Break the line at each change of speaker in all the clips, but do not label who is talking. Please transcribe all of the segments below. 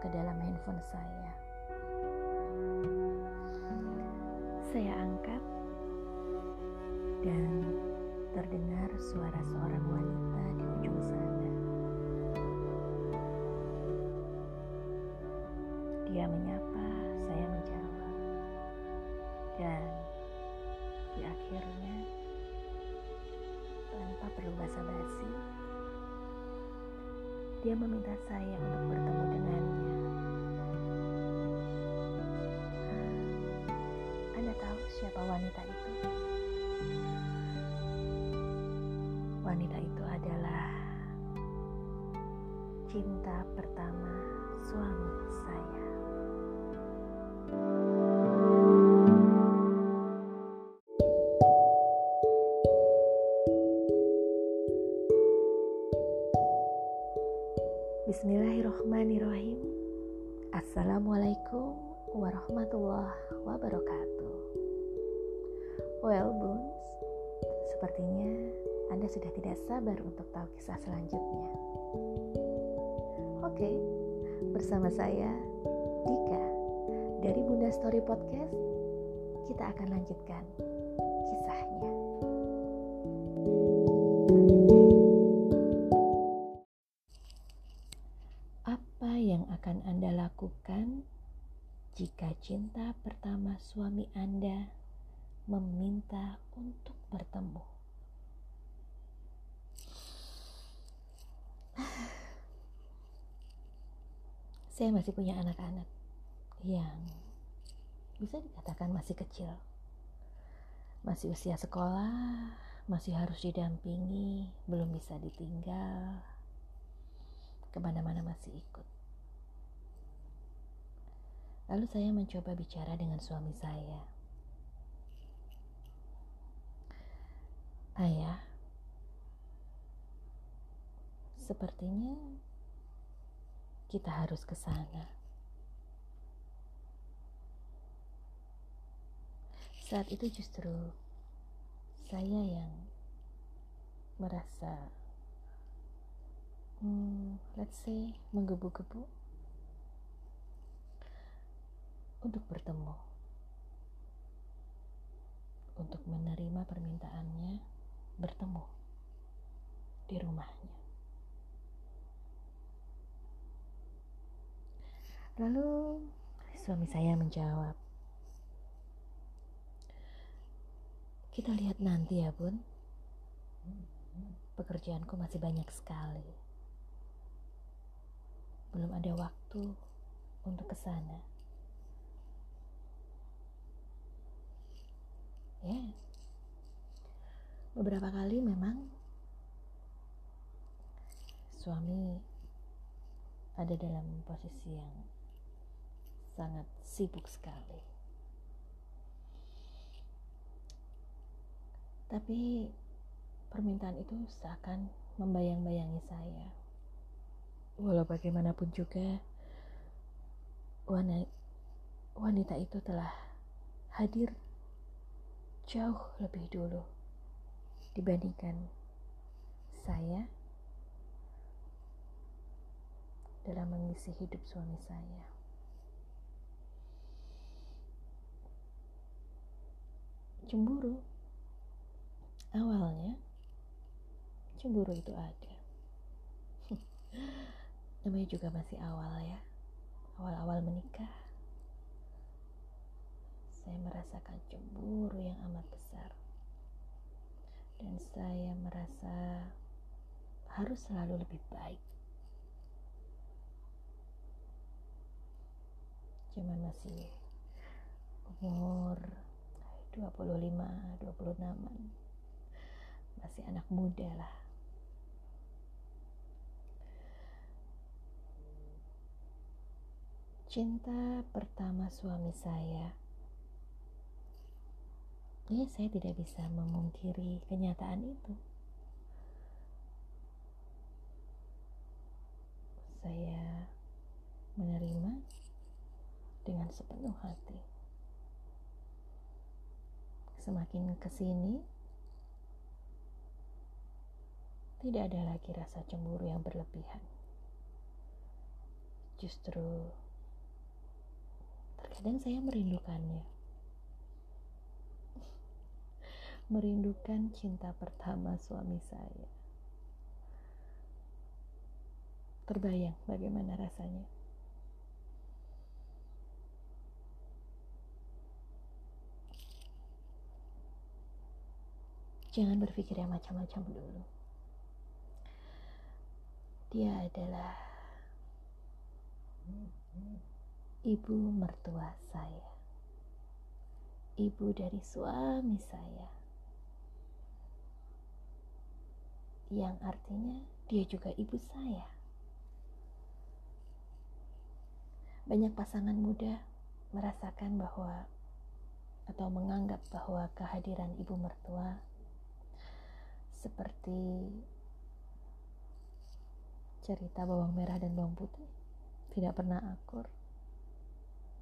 ke dalam handphone saya. Saya angkat dan terdengar suara seorang wanita di ujung sana. Dia menyapa, saya menjawab. Dan di akhirnya tanpa perlu basa-basi, dia meminta saya untuk bertemu dengannya. Siapa wanita itu? Wanita itu adalah cinta pertama suami saya. Bismillahirrohmanirrohim Assalamualaikum warahmatullahi wabarakatuh Well Boons Sepertinya Anda sudah tidak sabar untuk tahu kisah selanjutnya. Oke Bersama saya Dika. Dari Bunda Story Podcast Kita akan lanjutkan kisahnya. Apa yang akan Anda lakukan jika cinta pertama suami Anda meminta untuk bertemu? Saya masih punya anak-anak yang bisa dikatakan masih kecil. Masih usia sekolah, masih harus didampingi, belum bisa ditinggal, ke mana-mana masih ikut. Lalu saya mencoba bicara dengan suami saya. Ayah, sepertinya kita harus ke sana. Saat itu justru saya yang merasa hmm, let's say menggebu-gebu untuk bertemu untuk menerima permintaannya bertemu di rumahnya. Lalu suami saya menjawab kita lihat nanti ya bun. Pekerjaanku masih banyak sekali. Belum ada waktu untuk ke sana. Ya, beberapa kali memang suami ada dalam posisi yang sangat sibuk sekali. Tapi permintaan itu seakan membayang-bayangi saya walau bagaimanapun juga wanita itu telah hadir jauh lebih dulu dibandingkan saya dalam mengisi hidup suami saya. Cemburu. Awalnya cemburu itu ada. Namanya juga masih awal ya. Awal-awal menikah. Saya merasakan cemburu yang amat besar dan saya merasa harus selalu lebih baik cuman masih umur 25 26 masih anak muda lah cinta pertama suami saya. Ya, saya tidak bisa memungkiri kenyataan itu. Saya menerima dengan sepenuh hati. Semakin ke sini, tidak ada lagi rasa cemburu yang berlebihan justru terkadang saya merindukannya. Merindukan cinta pertama suami saya. Terbayang bagaimana rasanya. Jangan berpikir yang macam-macam dulu. Dia adalah ibu mertua saya. Ibu dari suami saya. Yang artinya dia juga ibu saya. Banyak pasangan muda merasakan bahwa atau menganggap bahwa kehadiran ibu mertua seperti cerita bawang merah dan bawang putih tidak pernah akur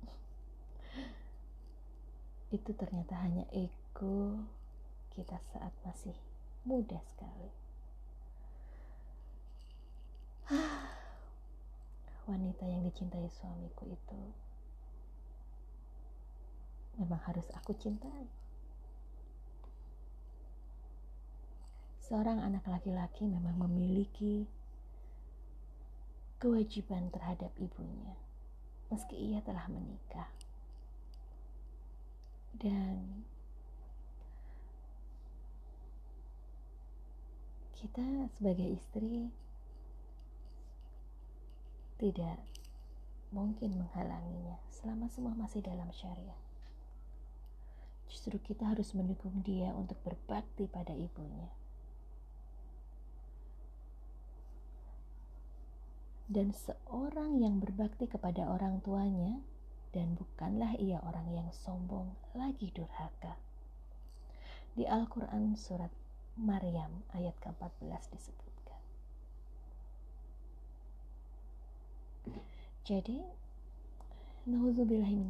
itu ternyata hanya ego kita saat masih muda sekali wanita yang dicintai suamiku itu memang harus aku cintai seorang anak laki-laki memang memiliki kewajiban terhadap ibunya, meski ia telah menikah. Dan kita sebagai istri tidak mungkin menghalanginya selama semua masih dalam syariat. Justru kita harus mendukung dia untuk berbakti pada ibunya. dan seorang yang berbakti kepada orang tuanya dan bukanlah ia orang yang sombong lagi durhaka. Di Al-Quran surat Maryam ayat ke-14 disebutkan. Jadi, Nauzubillahi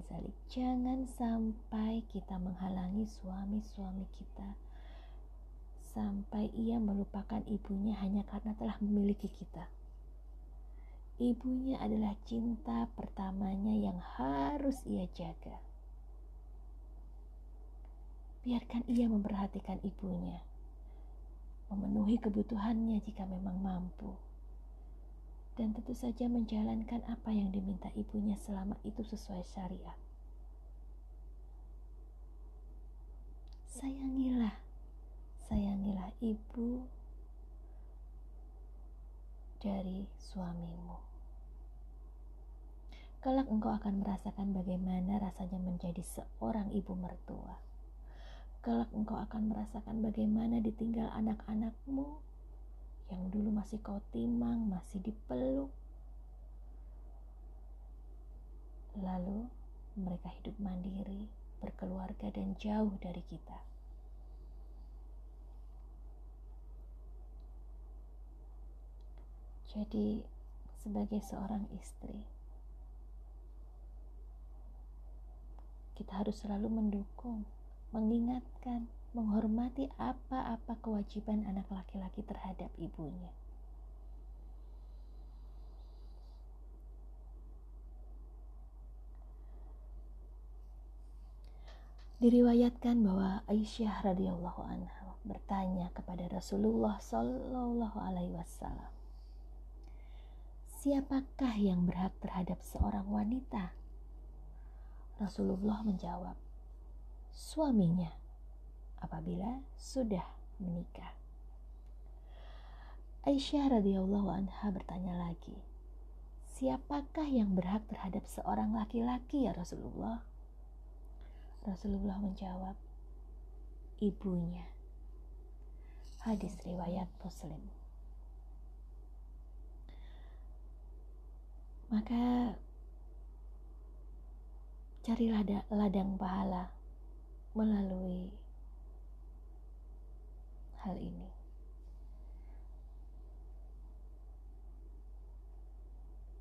Jangan sampai kita menghalangi suami-suami kita. Sampai ia melupakan ibunya hanya karena telah memiliki kita. Ibunya adalah cinta pertamanya yang harus ia jaga. Biarkan ia memperhatikan ibunya, memenuhi kebutuhannya jika memang mampu, dan tentu saja menjalankan apa yang diminta ibunya selama itu sesuai syariat. Sayangilah, sayangilah ibu dari suamimu. Kelak engkau akan merasakan bagaimana rasanya menjadi seorang ibu mertua. Kelak engkau akan merasakan bagaimana ditinggal anak-anakmu yang dulu masih kau timang, masih dipeluk. Lalu mereka hidup mandiri, berkeluarga dan jauh dari kita. Jadi, sebagai seorang istri, kita harus selalu mendukung, mengingatkan, menghormati apa-apa kewajiban anak laki-laki terhadap ibunya. Diriwayatkan bahwa Aisyah radhiyallahu anha bertanya kepada Rasulullah Shallallahu alaihi wasallam, "Siapakah yang berhak terhadap seorang wanita?" Rasulullah menjawab, suaminya apabila sudah menikah. Aisyah radhiyallahu anha bertanya lagi, siapakah yang berhak terhadap seorang laki-laki ya Rasulullah? Rasulullah menjawab, ibunya. Hadis riwayat Muslim. Maka carilah ladang pahala melalui hal ini.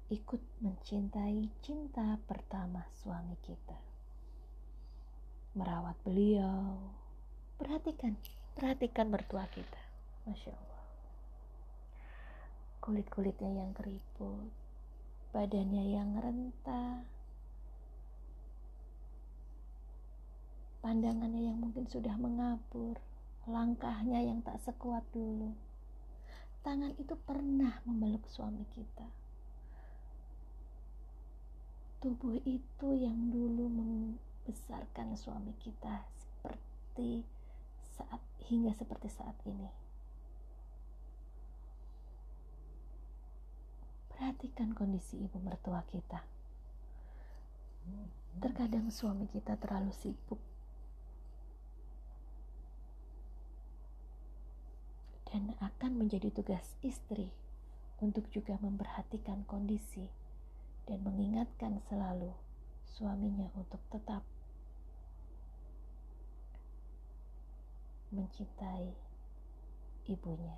Ikut mencintai cinta pertama suami kita. Merawat beliau, perhatikan, perhatikan mertua kita. Masya Allah. Kulit-kulitnya yang keriput, badannya yang rentah, pandangannya yang mungkin sudah mengabur, langkahnya yang tak sekuat dulu. Tangan itu pernah memeluk suami kita. Tubuh itu yang dulu membesarkan suami kita seperti saat hingga seperti saat ini. Perhatikan kondisi ibu mertua kita. Terkadang suami kita terlalu sibuk dan akan menjadi tugas istri untuk juga memperhatikan kondisi dan mengingatkan selalu suaminya untuk tetap mencintai ibunya.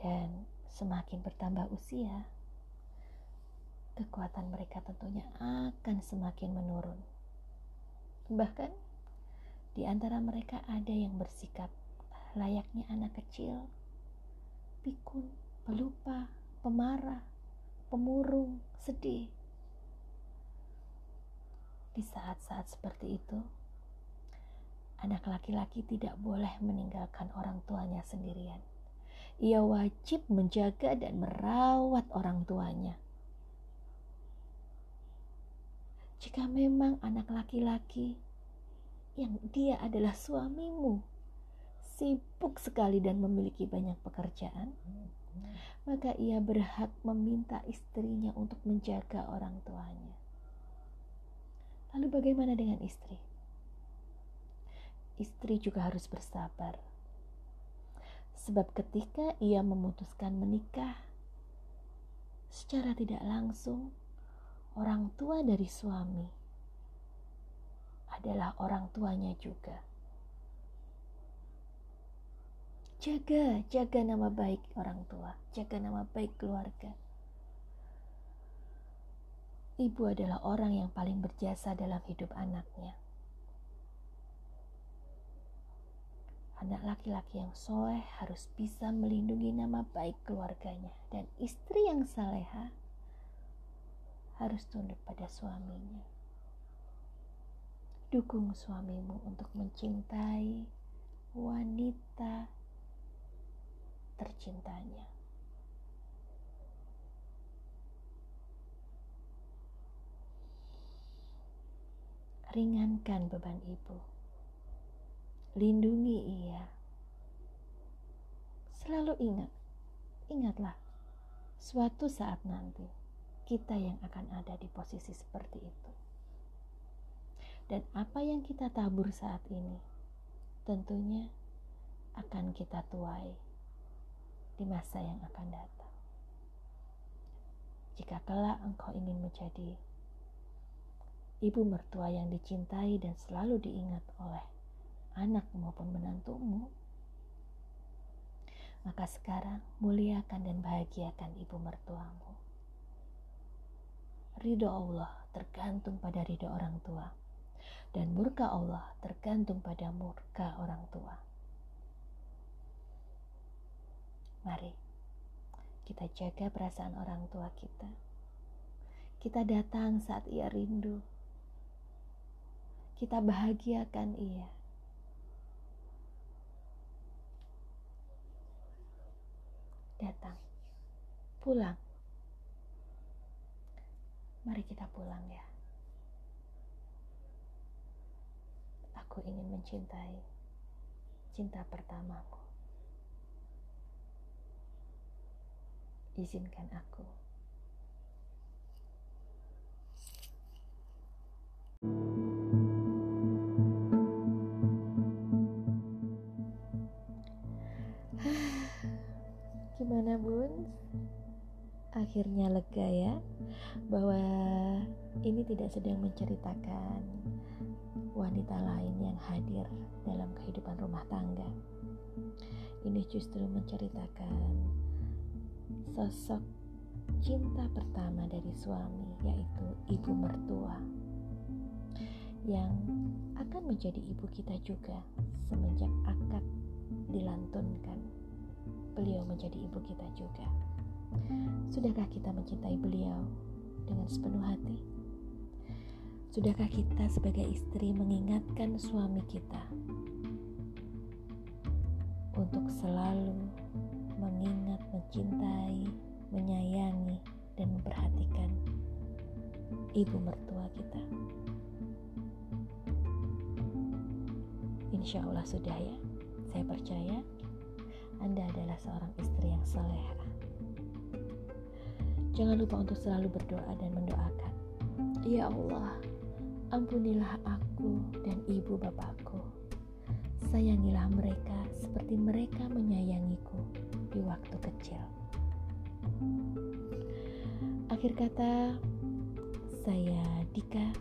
Dan semakin bertambah usia, kekuatan mereka tentunya akan semakin menurun. Bahkan di antara mereka ada yang bersikap layaknya anak kecil, pikun, pelupa, pemarah, pemurung, sedih. Di saat-saat seperti itu, anak laki-laki tidak boleh meninggalkan orang tuanya sendirian. Ia wajib menjaga dan merawat orang tuanya. Jika memang anak laki-laki yang dia adalah suamimu sibuk sekali dan memiliki banyak pekerjaan, maka ia berhak meminta istrinya untuk menjaga orang tuanya. Lalu, bagaimana dengan istri? Istri juga harus bersabar, sebab ketika ia memutuskan menikah secara tidak langsung, orang tua dari suami adalah orang tuanya juga. Jaga, jaga nama baik orang tua, jaga nama baik keluarga. Ibu adalah orang yang paling berjasa dalam hidup anaknya. Anak laki-laki yang soleh harus bisa melindungi nama baik keluarganya, dan istri yang saleha harus tunduk pada suaminya. Dukung suamimu untuk mencintai wanita tercintanya. Ringankan beban ibu. Lindungi ia. Selalu ingat, ingatlah, suatu saat nanti kita yang akan ada di posisi seperti itu dan apa yang kita tabur saat ini tentunya akan kita tuai di masa yang akan datang. Jika kelak engkau ingin menjadi ibu mertua yang dicintai dan selalu diingat oleh anak maupun menantumu, maka sekarang muliakan dan bahagiakan ibu mertuamu. Ridho Allah tergantung pada ridho orang tua dan murka Allah tergantung pada murka orang tua. Mari kita jaga perasaan orang tua kita. Kita datang saat ia rindu. Kita bahagiakan ia. Datang, pulang. Mari kita pulang ya. Aku ingin mencintai cinta pertamaku. Izinkan aku. Gimana bun? Akhirnya lega ya bahwa ini tidak sedang menceritakan wanita lain yang hadir dalam kehidupan rumah tangga. Ini justru menceritakan sosok cinta pertama dari suami, yaitu ibu mertua, yang akan menjadi ibu kita juga semenjak akad dilantunkan beliau menjadi ibu kita juga. Sudahkah kita mencintai beliau dengan sepenuh hati? Sudahkah kita sebagai istri mengingatkan suami kita untuk selalu mengingat, mencintai, menyayangi, dan memperhatikan ibu mertua kita? Insya Allah sudah ya, saya percaya Anda adalah seorang istri yang soleha. Jangan lupa untuk selalu berdoa dan mendoakan. Ya Allah, ampunilah aku dan ibu bapakku. Sayangilah mereka seperti mereka menyayangiku di waktu kecil. Akhir kata, saya Dika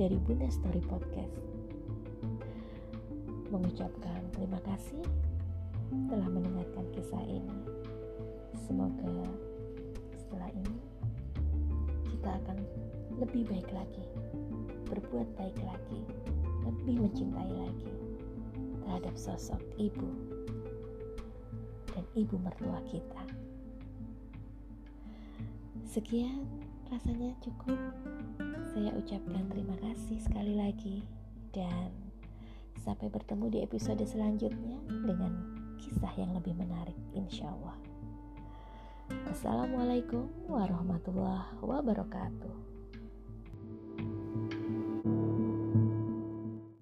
dari Bunda Story Podcast mengucapkan terima kasih telah mendengarkan kisah ini. Semoga setelah ini kita akan lebih baik lagi, berbuat baik lagi, lebih mencintai lagi terhadap sosok ibu dan ibu mertua kita. Sekian rasanya cukup. Saya ucapkan terima kasih sekali lagi dan sampai bertemu di episode selanjutnya dengan kisah yang lebih menarik insya Allah. Assalamualaikum warahmatullahi wabarakatuh.